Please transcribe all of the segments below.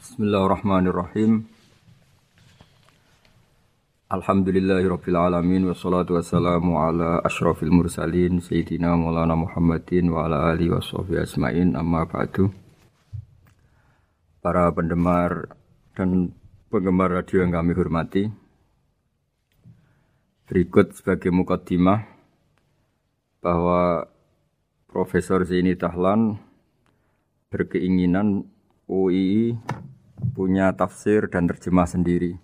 Bismillahirrahmanirrahim. Alhamdulillahirabbil alamin wassalatu wassalamu ala asyrafil mursalin sayyidina Maulana Muhammadin wa ala alihi asmain amma ba'du. Para pendengar dan penggemar radio yang kami hormati. Berikut sebagai mukaddimah bahwa Profesor Zaini Tahlan berkeinginan UI punya tafsir dan terjemah sendiri.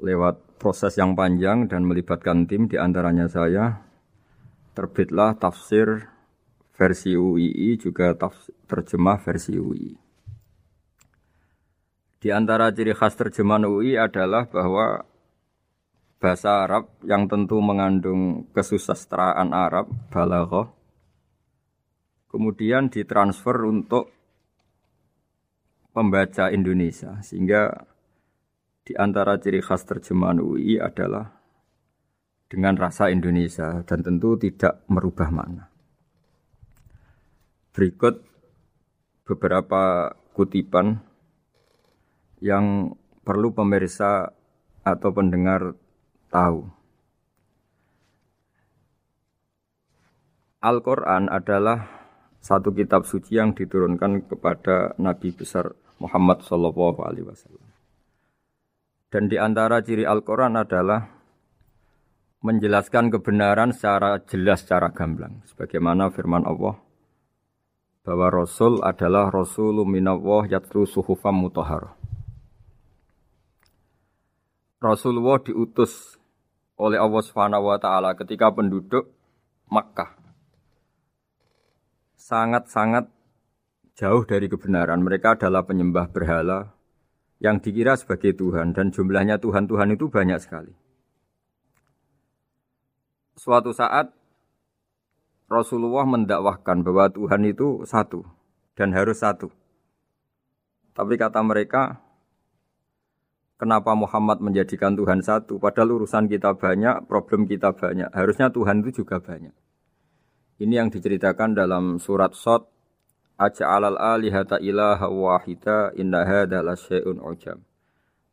Lewat proses yang panjang dan melibatkan tim di antaranya saya, terbitlah tafsir versi UII juga tafsir, terjemah versi UI. Di antara ciri khas terjemahan UI adalah bahwa bahasa Arab yang tentu mengandung kesusastraan Arab, balaghah, kemudian ditransfer untuk pembaca Indonesia sehingga di antara ciri khas terjemahan UI adalah dengan rasa Indonesia dan tentu tidak merubah makna. Berikut beberapa kutipan yang perlu pemirsa atau pendengar tahu. Al-Quran adalah satu kitab suci yang diturunkan kepada Nabi besar Muhammad Sallallahu Alaihi Wasallam. Dan di antara ciri Al-Quran adalah menjelaskan kebenaran secara jelas, secara gamblang. Sebagaimana firman Allah, bahwa Rasul adalah Rasulun minallah yatlu suhufam mutahharah. Rasulullah diutus oleh Allah Subhanahu wa taala ketika penduduk Makkah sangat-sangat jauh dari kebenaran. Mereka adalah penyembah berhala yang dikira sebagai Tuhan dan jumlahnya Tuhan-Tuhan itu banyak sekali. Suatu saat Rasulullah mendakwahkan bahwa Tuhan itu satu dan harus satu. Tapi kata mereka, Kenapa Muhammad menjadikan Tuhan satu? Padahal urusan kita banyak, problem kita banyak. Harusnya Tuhan itu juga banyak. Ini yang diceritakan dalam surat Sot. Aja'alal alihata ilaha wahida inna hadha syai'un ujam.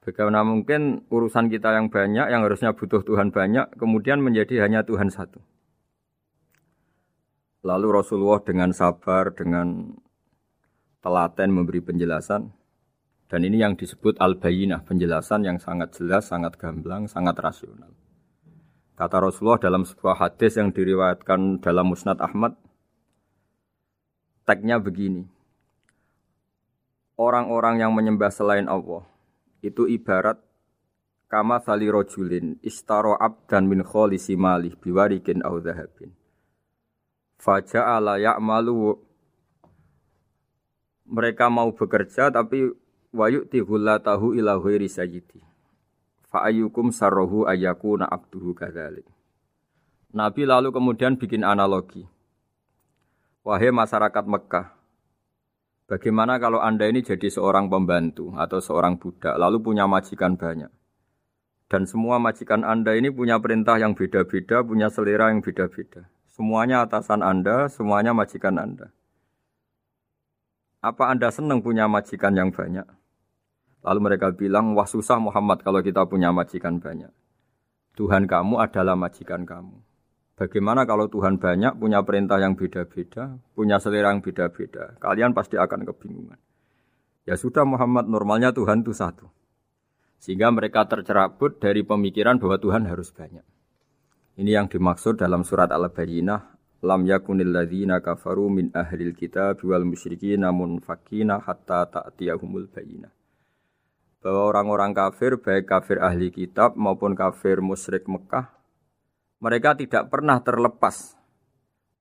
Bagaimana mungkin urusan kita yang banyak, yang harusnya butuh Tuhan banyak, kemudian menjadi hanya Tuhan satu. Lalu Rasulullah dengan sabar, dengan telaten memberi penjelasan, dan ini yang disebut al-bayinah, penjelasan yang sangat jelas, sangat gamblang, sangat rasional. Kata Rasulullah dalam sebuah hadis yang diriwayatkan dalam Musnad Ahmad, tagnya begini. Orang-orang yang menyembah selain Allah itu ibarat kama sali rojulin istaro dan min kholisi malih biwarikin au dhahabin. Faja'ala ya'malu mereka mau bekerja tapi wa yu'ti tahu ila ghairi sayyidi. Fa ayyukum sarrohu na abduhu kadzalik. Nabi lalu kemudian bikin analogi. Wahai masyarakat Mekah, bagaimana kalau Anda ini jadi seorang pembantu atau seorang budak, lalu punya majikan banyak. Dan semua majikan Anda ini punya perintah yang beda-beda, punya selera yang beda-beda. Semuanya atasan Anda, semuanya majikan Anda. Apa Anda senang punya majikan yang banyak? Lalu mereka bilang, wah susah Muhammad kalau kita punya majikan banyak. Tuhan kamu adalah majikan kamu. Bagaimana kalau Tuhan banyak, punya perintah yang beda-beda, punya selera yang beda-beda. Kalian pasti akan kebingungan. Ya sudah Muhammad, normalnya Tuhan itu satu. Sehingga mereka tercerabut dari pemikiran bahwa Tuhan harus banyak. Ini yang dimaksud dalam surat Al-Bayyinah. Lam yakunil ladzina kafaru min ahlil kitab wal namun fakina hatta ta'tiyahumul bayyinah bahwa orang-orang kafir, baik kafir ahli kitab maupun kafir musyrik Mekah, mereka tidak pernah terlepas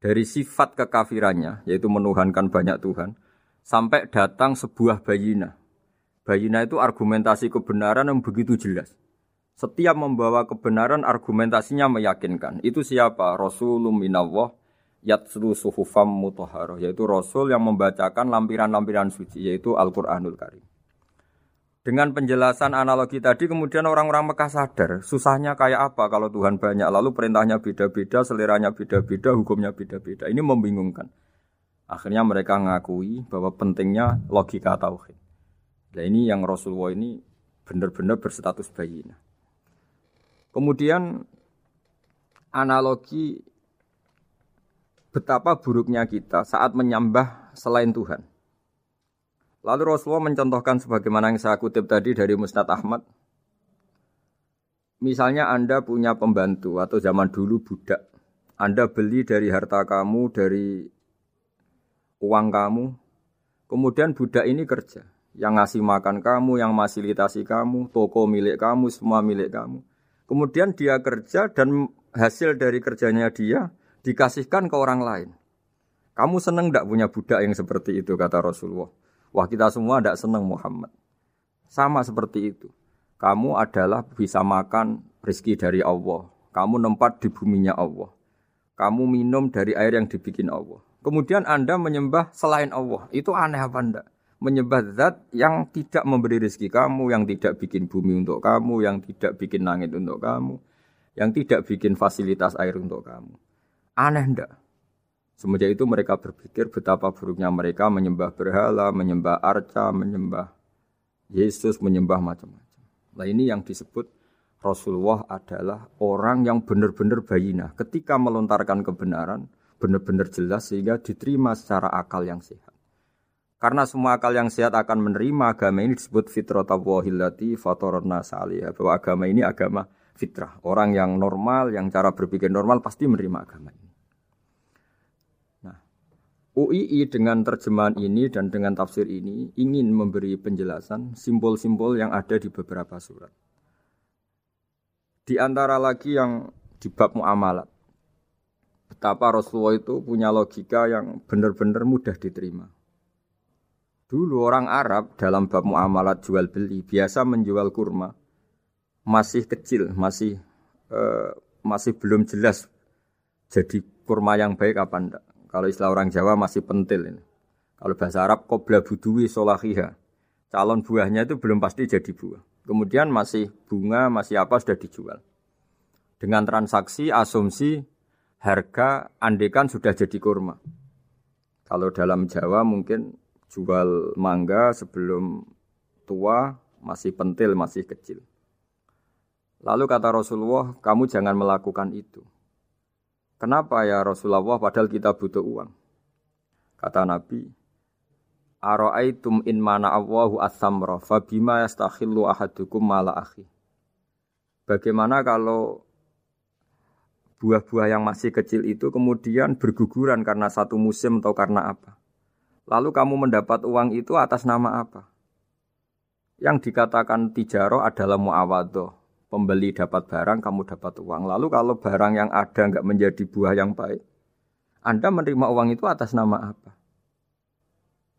dari sifat kekafirannya, yaitu menuhankan banyak Tuhan, sampai datang sebuah bayina. Bayina itu argumentasi kebenaran yang begitu jelas. Setiap membawa kebenaran argumentasinya meyakinkan. Itu siapa? Rasulullah minallah yatslu suhufam yaitu Rasul yang membacakan lampiran-lampiran suci, yaitu Al-Quranul Karim. Dengan penjelasan analogi tadi kemudian orang-orang Mekah sadar susahnya kayak apa kalau Tuhan banyak lalu perintahnya beda-beda, seleranya beda-beda, hukumnya beda-beda. Ini membingungkan. Akhirnya mereka ngakui bahwa pentingnya logika tauhid. Nah ini yang Rasulullah ini benar-benar berstatus bayi. Kemudian analogi betapa buruknya kita saat menyembah selain Tuhan. Lalu Rasulullah mencontohkan sebagaimana yang saya kutip tadi dari Musnad Ahmad. Misalnya Anda punya pembantu atau zaman dulu budak. Anda beli dari harta kamu, dari uang kamu. Kemudian budak ini kerja. Yang ngasih makan kamu, yang fasilitasi kamu, toko milik kamu, semua milik kamu. Kemudian dia kerja dan hasil dari kerjanya dia dikasihkan ke orang lain. Kamu seneng tidak punya budak yang seperti itu kata Rasulullah. Wah kita semua tidak seneng Muhammad. Sama seperti itu. Kamu adalah bisa makan rezeki dari Allah. Kamu nempat di buminya Allah. Kamu minum dari air yang dibikin Allah. Kemudian Anda menyembah selain Allah. Itu aneh apa enggak? Menyembah zat yang tidak memberi rezeki kamu, yang tidak bikin bumi untuk kamu, yang tidak bikin langit untuk kamu, yang tidak bikin fasilitas air untuk kamu. Aneh ndak? Semenjak itu mereka berpikir betapa buruknya mereka menyembah berhala, menyembah arca, menyembah Yesus, menyembah macam-macam. Nah ini yang disebut Rasulullah adalah orang yang benar-benar bayina. Ketika melontarkan kebenaran, benar-benar jelas sehingga diterima secara akal yang sehat. Karena semua akal yang sehat akan menerima agama ini disebut fitratallahi fatorna salih. Bahwa agama ini agama fitrah. Orang yang normal, yang cara berpikir normal pasti menerima agama ini. UII dengan terjemahan ini dan dengan tafsir ini ingin memberi penjelasan simbol-simbol yang ada di beberapa surat. Di antara lagi yang di bab muamalat. Betapa Rasulullah itu punya logika yang benar-benar mudah diterima. Dulu orang Arab dalam bab muamalat jual beli biasa menjual kurma masih kecil, masih uh, masih belum jelas jadi kurma yang baik apa enggak. Kalau istilah orang Jawa masih pentil ini. Kalau bahasa Arab kobla budui solahiha. Calon buahnya itu belum pasti jadi buah. Kemudian masih bunga, masih apa sudah dijual. Dengan transaksi, asumsi, harga andekan sudah jadi kurma. Kalau dalam Jawa mungkin jual mangga sebelum tua masih pentil, masih kecil. Lalu kata Rasulullah, kamu jangan melakukan itu. Kenapa ya Rasulullah padahal kita butuh uang? Kata Nabi, Aro'aitum in mana Allahu as-samra fabima yastakhillu ahadukum mala akhi. Bagaimana kalau buah-buah yang masih kecil itu kemudian berguguran karena satu musim atau karena apa? Lalu kamu mendapat uang itu atas nama apa? Yang dikatakan tijaro adalah muawadoh pembeli dapat barang, kamu dapat uang. Lalu kalau barang yang ada nggak menjadi buah yang baik, Anda menerima uang itu atas nama apa?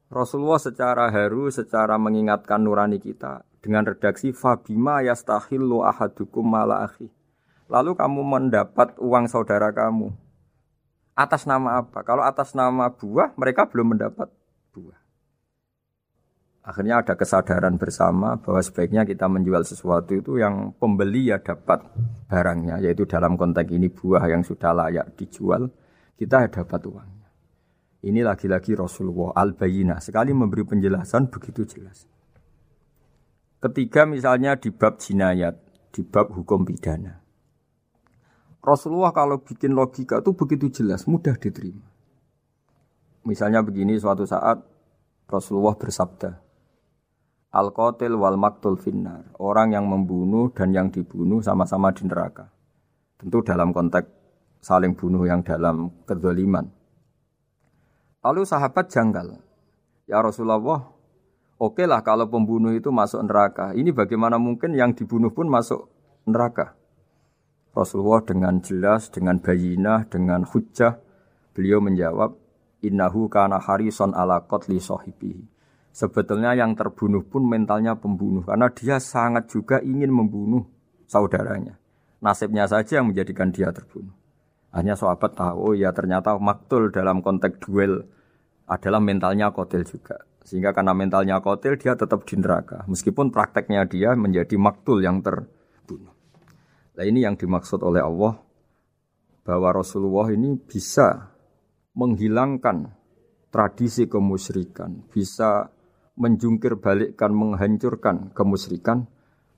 Rasulullah secara haru, secara mengingatkan nurani kita dengan redaksi Fabima yastahillu ahadukum mala akhi. Lalu kamu mendapat uang saudara kamu. Atas nama apa? Kalau atas nama buah, mereka belum mendapat. Akhirnya ada kesadaran bersama bahwa sebaiknya kita menjual sesuatu itu yang pembeli ya dapat barangnya, yaitu dalam konteks ini buah yang sudah layak dijual, kita dapat uangnya. Ini lagi-lagi Rasulullah al-Bayina, sekali memberi penjelasan begitu jelas. Ketiga misalnya di bab jinayat, di bab hukum pidana. Rasulullah kalau bikin logika itu begitu jelas, mudah diterima. Misalnya begini suatu saat Rasulullah bersabda, Al-qatil wal maktul finnar. Orang yang membunuh dan yang dibunuh sama-sama di neraka. Tentu dalam konteks saling bunuh yang dalam kedoliman. Lalu sahabat janggal. Ya Rasulullah, oke lah kalau pembunuh itu masuk neraka. Ini bagaimana mungkin yang dibunuh pun masuk neraka? Rasulullah dengan jelas, dengan bayinah, dengan hujah, beliau menjawab, Innahu kana harison ala qatli sahibihi. Sebetulnya yang terbunuh pun mentalnya pembunuh karena dia sangat juga ingin membunuh saudaranya. Nasibnya saja yang menjadikan dia terbunuh. Hanya sahabat tahu, oh ya ternyata maktul dalam konteks duel adalah mentalnya kotil juga. Sehingga karena mentalnya kotil dia tetap di neraka. Meskipun prakteknya dia menjadi maktul yang terbunuh. Nah ini yang dimaksud oleh Allah bahwa Rasulullah ini bisa menghilangkan tradisi kemusyrikan, bisa menjungkir balikkan, menghancurkan kemusyrikan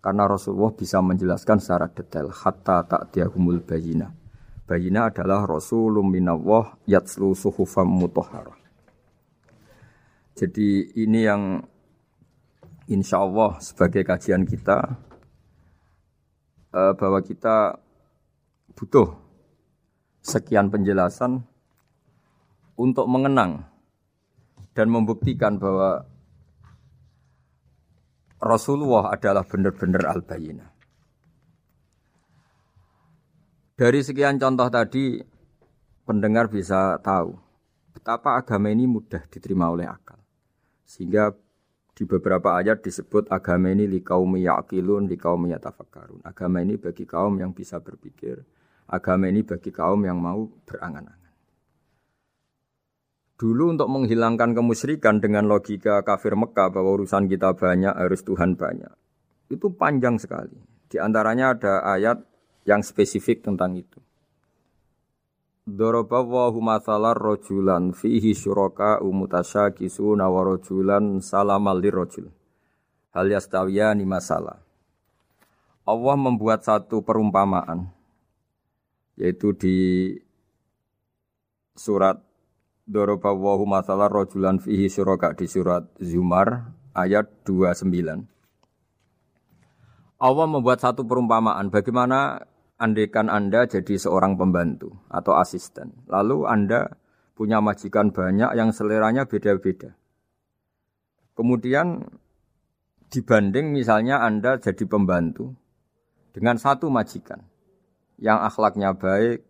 karena Rasulullah bisa menjelaskan secara detail hatta tak diahumul bayina. Bayina adalah Rasulun minallah yatslu suhufam mutahharah. Jadi ini yang insya Allah sebagai kajian kita eh, bahwa kita butuh sekian penjelasan untuk mengenang dan membuktikan bahwa Rasulullah adalah benar-benar al-bayyinah. Dari sekian contoh tadi, pendengar bisa tahu betapa agama ini mudah diterima oleh akal. Sehingga di beberapa ayat disebut agama ini li kaum yaqilun, li kaum yatafakkarun. Agama ini bagi kaum yang bisa berpikir, agama ini bagi kaum yang mau berangan-angan. Dulu untuk menghilangkan kemusyrikan dengan logika kafir Mekah bahwa urusan kita banyak harus Tuhan banyak. Itu panjang sekali. Di antaranya ada ayat yang spesifik tentang itu. Dorobawahu masalah rojulan fihi umutasya kisu nawarojulan. Hal ni masalah. Allah membuat satu perumpamaan yaitu di surat Doroba wahu masalah rojulan fihi syuraka di surat Zumar ayat 29. Allah membuat satu perumpamaan bagaimana andekan Anda jadi seorang pembantu atau asisten. Lalu Anda punya majikan banyak yang seleranya beda-beda. Kemudian dibanding misalnya Anda jadi pembantu dengan satu majikan yang akhlaknya baik,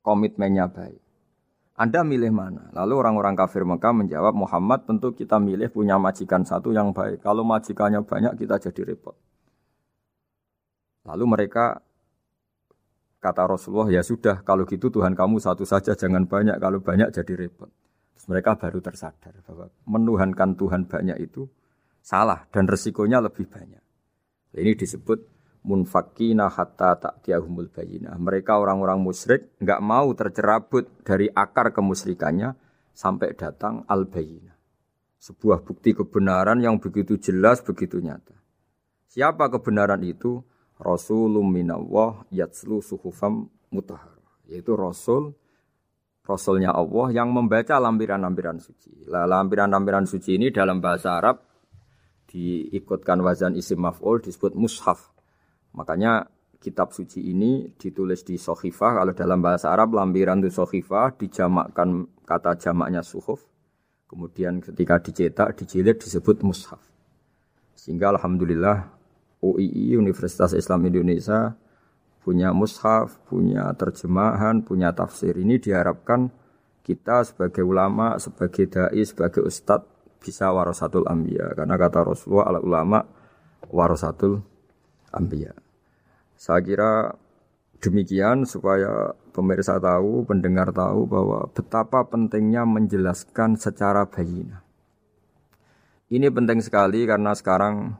komitmennya baik. Anda milih mana? Lalu orang-orang kafir Mekah menjawab, Muhammad tentu kita milih punya majikan satu yang baik. Kalau majikannya banyak kita jadi repot. Lalu mereka kata Rasulullah, ya sudah kalau gitu Tuhan kamu satu saja jangan banyak, kalau banyak jadi repot. Terus mereka baru tersadar bahwa menuhankan Tuhan banyak itu salah dan resikonya lebih banyak. Ini disebut munfakina hatta ta'tiyahumul bayinah. Mereka orang-orang musyrik nggak mau tercerabut dari akar kemusyrikannya sampai datang al bayinah. Sebuah bukti kebenaran yang begitu jelas, begitu nyata. Siapa kebenaran itu? Rasulum minallah yatslu suhufam mutahar. Yaitu Rasul Rasulnya Allah yang membaca lampiran-lampiran suci. Lah lampiran-lampiran suci ini dalam bahasa Arab diikutkan wazan isim maf'ul disebut mushaf. Makanya kitab suci ini ditulis di sohifah. Kalau dalam bahasa Arab lampiran itu sohifah dijamakkan kata jamaknya suhuf. Kemudian ketika dicetak, dijilid disebut mushaf. Sehingga Alhamdulillah UII Universitas Islam Indonesia punya mushaf, punya terjemahan, punya tafsir. Ini diharapkan kita sebagai ulama, sebagai dai, sebagai ustadz bisa warasatul ambia. Karena kata Rasulullah ala ulama warasatul ambia. Saya kira demikian supaya pemirsa tahu, pendengar tahu bahwa betapa pentingnya menjelaskan secara bayina. Ini penting sekali karena sekarang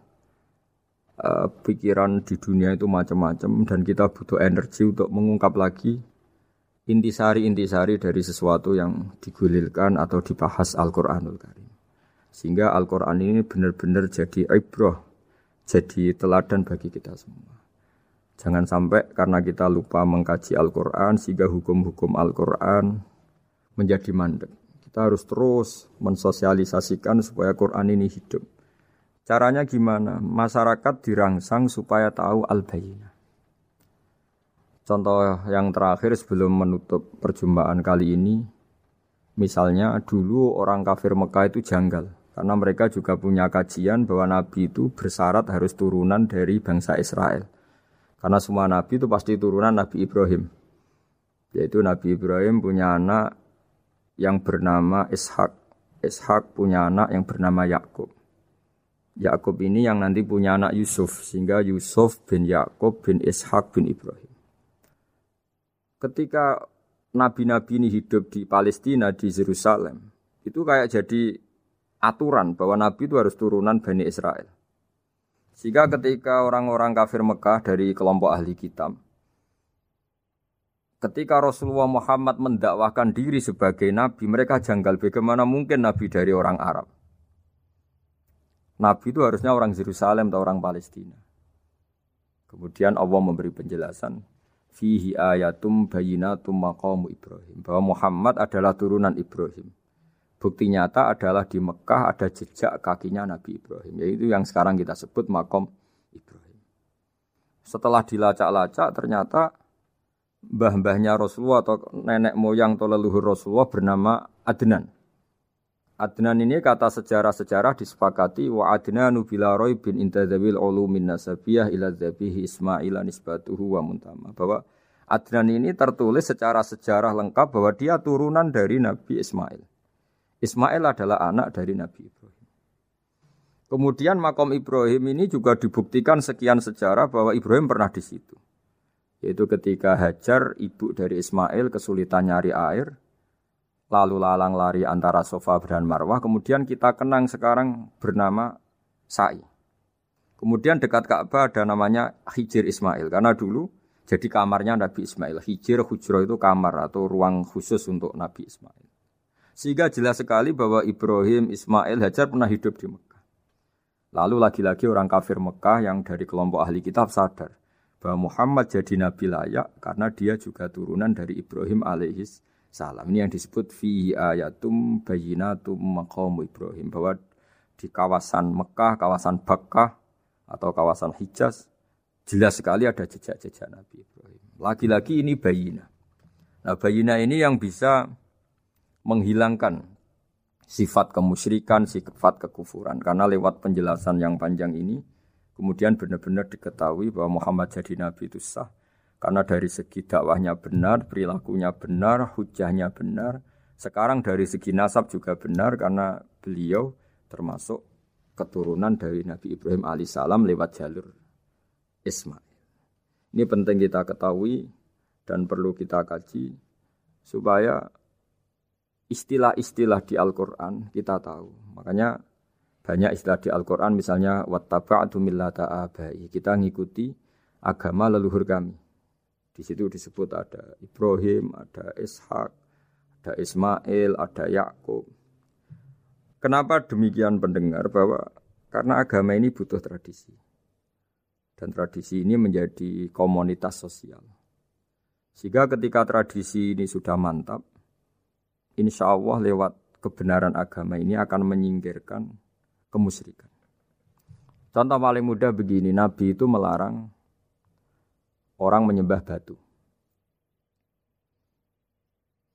uh, pikiran di dunia itu macam-macam dan kita butuh energi untuk mengungkap lagi intisari-intisari dari sesuatu yang digulirkan atau dibahas Al-Qur'anul Karim. Sehingga Al-Qur'an ini benar-benar jadi ibrah, jadi teladan bagi kita semua. Jangan sampai karena kita lupa mengkaji Al-Quran sehingga hukum-hukum Al-Quran menjadi mandek. Kita harus terus mensosialisasikan supaya Quran ini hidup. Caranya gimana? Masyarakat dirangsang supaya tahu al-bayinah. Contoh yang terakhir sebelum menutup perjumpaan kali ini, misalnya dulu orang kafir Mekah itu janggal. Karena mereka juga punya kajian bahwa Nabi itu bersyarat harus turunan dari bangsa Israel. Karena semua nabi itu pasti turunan Nabi Ibrahim. Yaitu Nabi Ibrahim punya anak yang bernama Ishak. Ishak punya anak yang bernama Yakub. Yakub ini yang nanti punya anak Yusuf sehingga Yusuf bin Yakub bin Ishak bin Ibrahim. Ketika nabi-nabi ini hidup di Palestina di Yerusalem, itu kayak jadi aturan bahwa nabi itu harus turunan Bani Israel. Sehingga ketika orang-orang kafir Mekah dari kelompok ahli kitab, ketika Rasulullah Muhammad mendakwahkan diri sebagai nabi, mereka janggal bagaimana mungkin nabi dari orang Arab. Nabi itu harusnya orang Yerusalem atau orang Palestina. Kemudian Allah memberi penjelasan fihi ayatum bayinatum maqamu Ibrahim bahwa Muhammad adalah turunan Ibrahim. Bukti nyata adalah di Mekah ada jejak kakinya Nabi Ibrahim, yaitu yang sekarang kita sebut makom Ibrahim. Setelah dilacak-lacak ternyata mbah-mbahnya Rasulullah atau nenek moyang atau leluhur Rasulullah bernama Adnan. Adnan ini kata sejarah-sejarah disepakati wa adnanu bila roy bin intadzabil ulumin nasabiyah ila dzabihi Ismail nisbatuhu wa muntama. Bahwa Adnan ini tertulis secara sejarah lengkap bahwa dia turunan dari Nabi Ismail. Ismail adalah anak dari Nabi Ibrahim. Kemudian makom Ibrahim ini juga dibuktikan sekian sejarah bahwa Ibrahim pernah di situ. Yaitu ketika Hajar, ibu dari Ismail, kesulitan nyari air, lalu lalang lari antara Sofa dan Marwah. Kemudian kita kenang sekarang bernama Sa'i. Kemudian dekat Ka'bah ada namanya Hijir Ismail. Karena dulu jadi kamarnya Nabi Ismail. Hijir, Hujro itu kamar atau ruang khusus untuk Nabi Ismail. Sehingga jelas sekali bahwa Ibrahim, Ismail, Hajar pernah hidup di Mekah. Lalu lagi-lagi orang kafir Mekah yang dari kelompok ahli kitab sadar bahwa Muhammad jadi nabi layak karena dia juga turunan dari Ibrahim alaihis salam. Ini yang disebut fi ayatum bayinatum maqamu Ibrahim bahwa di kawasan Mekah, kawasan Bakkah atau kawasan Hijaz jelas sekali ada jejak-jejak Nabi Ibrahim. Lagi-lagi ini bayina. Nah, bayina ini yang bisa menghilangkan sifat kemusyrikan, sifat kekufuran. Karena lewat penjelasan yang panjang ini, kemudian benar-benar diketahui bahwa Muhammad jadi Nabi itu sah. Karena dari segi dakwahnya benar, perilakunya benar, hujahnya benar. Sekarang dari segi nasab juga benar karena beliau termasuk keturunan dari Nabi Ibrahim alaihissalam lewat jalur Ismail. Ini penting kita ketahui dan perlu kita kaji supaya istilah-istilah di Al-Quran kita tahu. Makanya banyak istilah di Al-Quran misalnya wattaba'tu millata abai. Kita ngikuti agama leluhur kami. Di situ disebut ada Ibrahim, ada Ishak, ada Ismail, ada Yakub. Kenapa demikian pendengar? Bahwa karena agama ini butuh tradisi. Dan tradisi ini menjadi komunitas sosial. Sehingga ketika tradisi ini sudah mantap, insya Allah lewat kebenaran agama ini akan menyingkirkan kemusyrikan. Contoh paling mudah begini, Nabi itu melarang orang menyembah batu.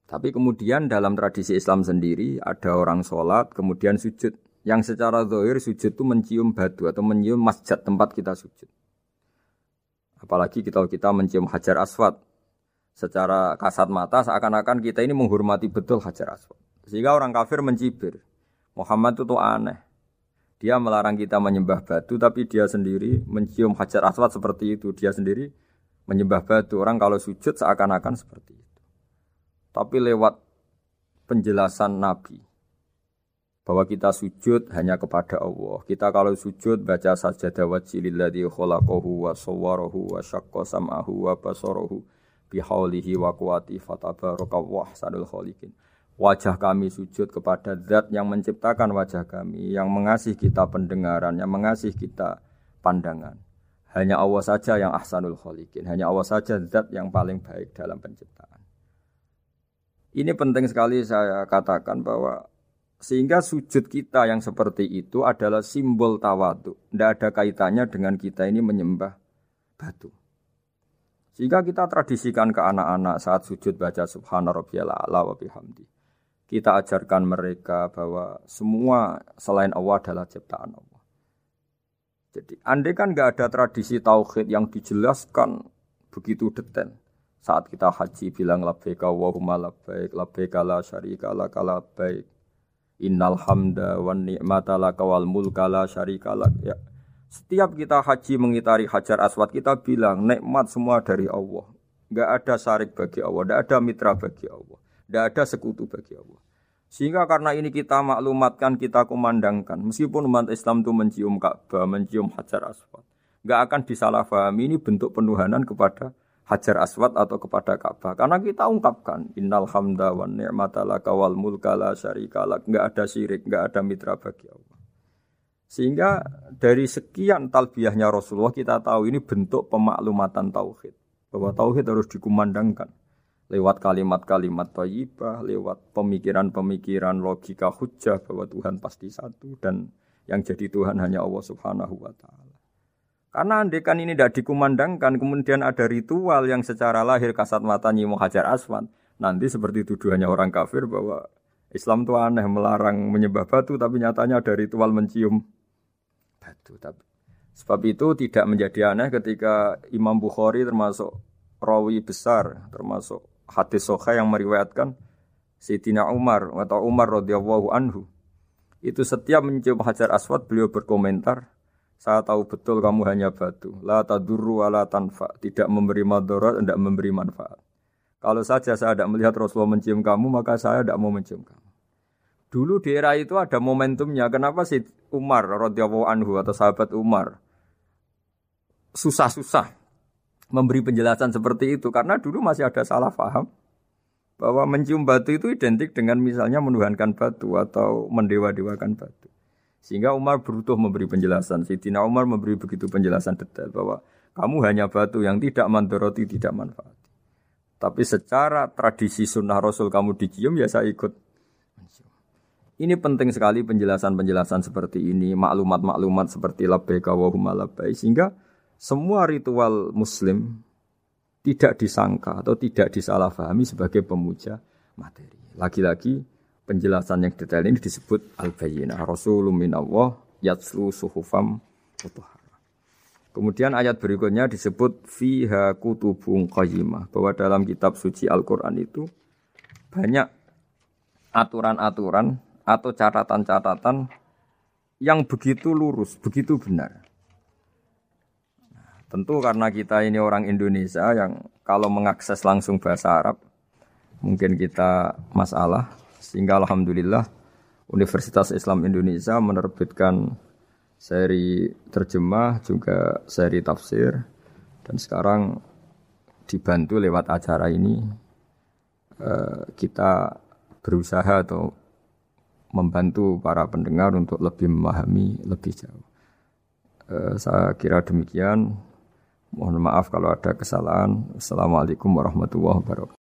Tapi kemudian dalam tradisi Islam sendiri ada orang sholat kemudian sujud. Yang secara zahir sujud itu mencium batu atau mencium masjid tempat kita sujud. Apalagi kita kita mencium hajar aswad. Secara kasat mata seakan-akan kita ini menghormati betul hajar aswad. Sehingga orang kafir mencibir. Muhammad itu aneh. Dia melarang kita menyembah batu tapi dia sendiri mencium hajar aswad seperti itu. Dia sendiri menyembah batu. Orang kalau sujud seakan-akan seperti itu. Tapi lewat penjelasan Nabi bahwa kita sujud hanya kepada Allah. Kita kalau sujud baca sajadah wajhililladzi khalaqahu wa sawwarahu wa syaqqa sam'ahu wa basarahu bihaulihi wa quwati fatabaraka sadul khaliqin. Wajah kami sujud kepada zat yang menciptakan wajah kami, yang mengasih kita pendengaran, yang mengasih kita pandangan. Hanya Allah saja yang ahsanul khaliqin. Hanya Allah saja zat yang paling baik dalam penciptaan. Ini penting sekali saya katakan bahwa sehingga sujud kita yang seperti itu adalah simbol tawadu. Tidak ada kaitannya dengan kita ini menyembah batu. Sehingga kita tradisikan ke anak-anak saat sujud baca subhana rabbiyal a'la wa bihamdi. Kita ajarkan mereka bahwa semua selain Allah adalah ciptaan Allah. Jadi andai kan nggak ada tradisi tauhid yang dijelaskan begitu detail. Saat kita haji bilang labbaika Allahumma labbaik, labbaika la syarika laka labbaik. Innal hamda wan ni'mata laka wal mulka la syarika lak. Ya. Setiap kita haji mengitari Hajar Aswad kita bilang nikmat semua dari Allah. Enggak ada syarik bagi Allah, enggak ada mitra bagi Allah, enggak ada sekutu bagi Allah. Sehingga karena ini kita maklumatkan, kita kumandangkan. Meskipun umat Islam itu mencium Ka'bah, mencium Hajar Aswad. Nggak akan disalahpahami ini bentuk penuhanan kepada Hajar Aswad atau kepada Ka'bah. Karena kita ungkapkan, Innal hamda wa ni'mata laka mulka. Nggak ada syirik, nggak ada mitra bagi Allah. Sehingga dari sekian talbiyahnya Rasulullah kita tahu ini bentuk pemaklumatan tauhid. Bahwa tauhid harus dikumandangkan lewat kalimat-kalimat thayyibah, lewat pemikiran-pemikiran logika hujah bahwa Tuhan pasti satu dan yang jadi Tuhan hanya Allah Subhanahu wa taala. Karena andekan ini tidak dikumandangkan, kemudian ada ritual yang secara lahir kasat mata nyimu hajar aswan, nanti seperti tuduhannya orang kafir bahwa Islam itu aneh melarang menyembah batu, tapi nyatanya ada ritual mencium batu. Tapi sebab itu tidak menjadi aneh ketika Imam Bukhari termasuk rawi besar, termasuk hadis soha yang meriwayatkan Sayyidina Umar atau Umar radhiyallahu anhu. Itu setiap mencium hajar aswad beliau berkomentar saya tahu betul kamu hanya batu. La tadurru wala tanfa. Tidak memberi madarat tidak memberi manfaat. Kalau saja saya tidak melihat Rasulullah mencium kamu maka saya tidak mau mencium kamu Dulu di era itu ada momentumnya. Kenapa sih Umar radhiyallahu anhu atau sahabat Umar susah-susah memberi penjelasan seperti itu karena dulu masih ada salah paham bahwa mencium batu itu identik dengan misalnya menuhankan batu atau mendewa-dewakan batu. Sehingga Umar berutuh memberi penjelasan. Sidina Umar memberi begitu penjelasan detail bahwa kamu hanya batu yang tidak mandoroti, tidak manfaat. Tapi secara tradisi sunnah Rasul kamu dicium ya saya ikut ini penting sekali penjelasan-penjelasan seperti ini, maklumat-maklumat seperti labbaika wa huma sehingga semua ritual muslim tidak disangka atau tidak disalahfahami sebagai pemuja materi. Lagi-lagi penjelasan yang detail ini disebut al-bayyinah rasulun minallah yatslu suhufam mutahharah. Kemudian ayat berikutnya disebut fiha kutubun qayyimah bahwa dalam kitab suci Al-Qur'an itu banyak aturan-aturan atau catatan-catatan yang begitu lurus, begitu benar. Nah, tentu karena kita ini orang Indonesia yang kalau mengakses langsung bahasa Arab mungkin kita masalah sehingga alhamdulillah Universitas Islam Indonesia menerbitkan seri terjemah juga seri tafsir dan sekarang dibantu lewat acara ini eh, kita berusaha atau membantu para pendengar untuk lebih memahami lebih jauh. Uh, saya kira demikian. Mohon maaf kalau ada kesalahan. Assalamualaikum warahmatullahi wabarakatuh.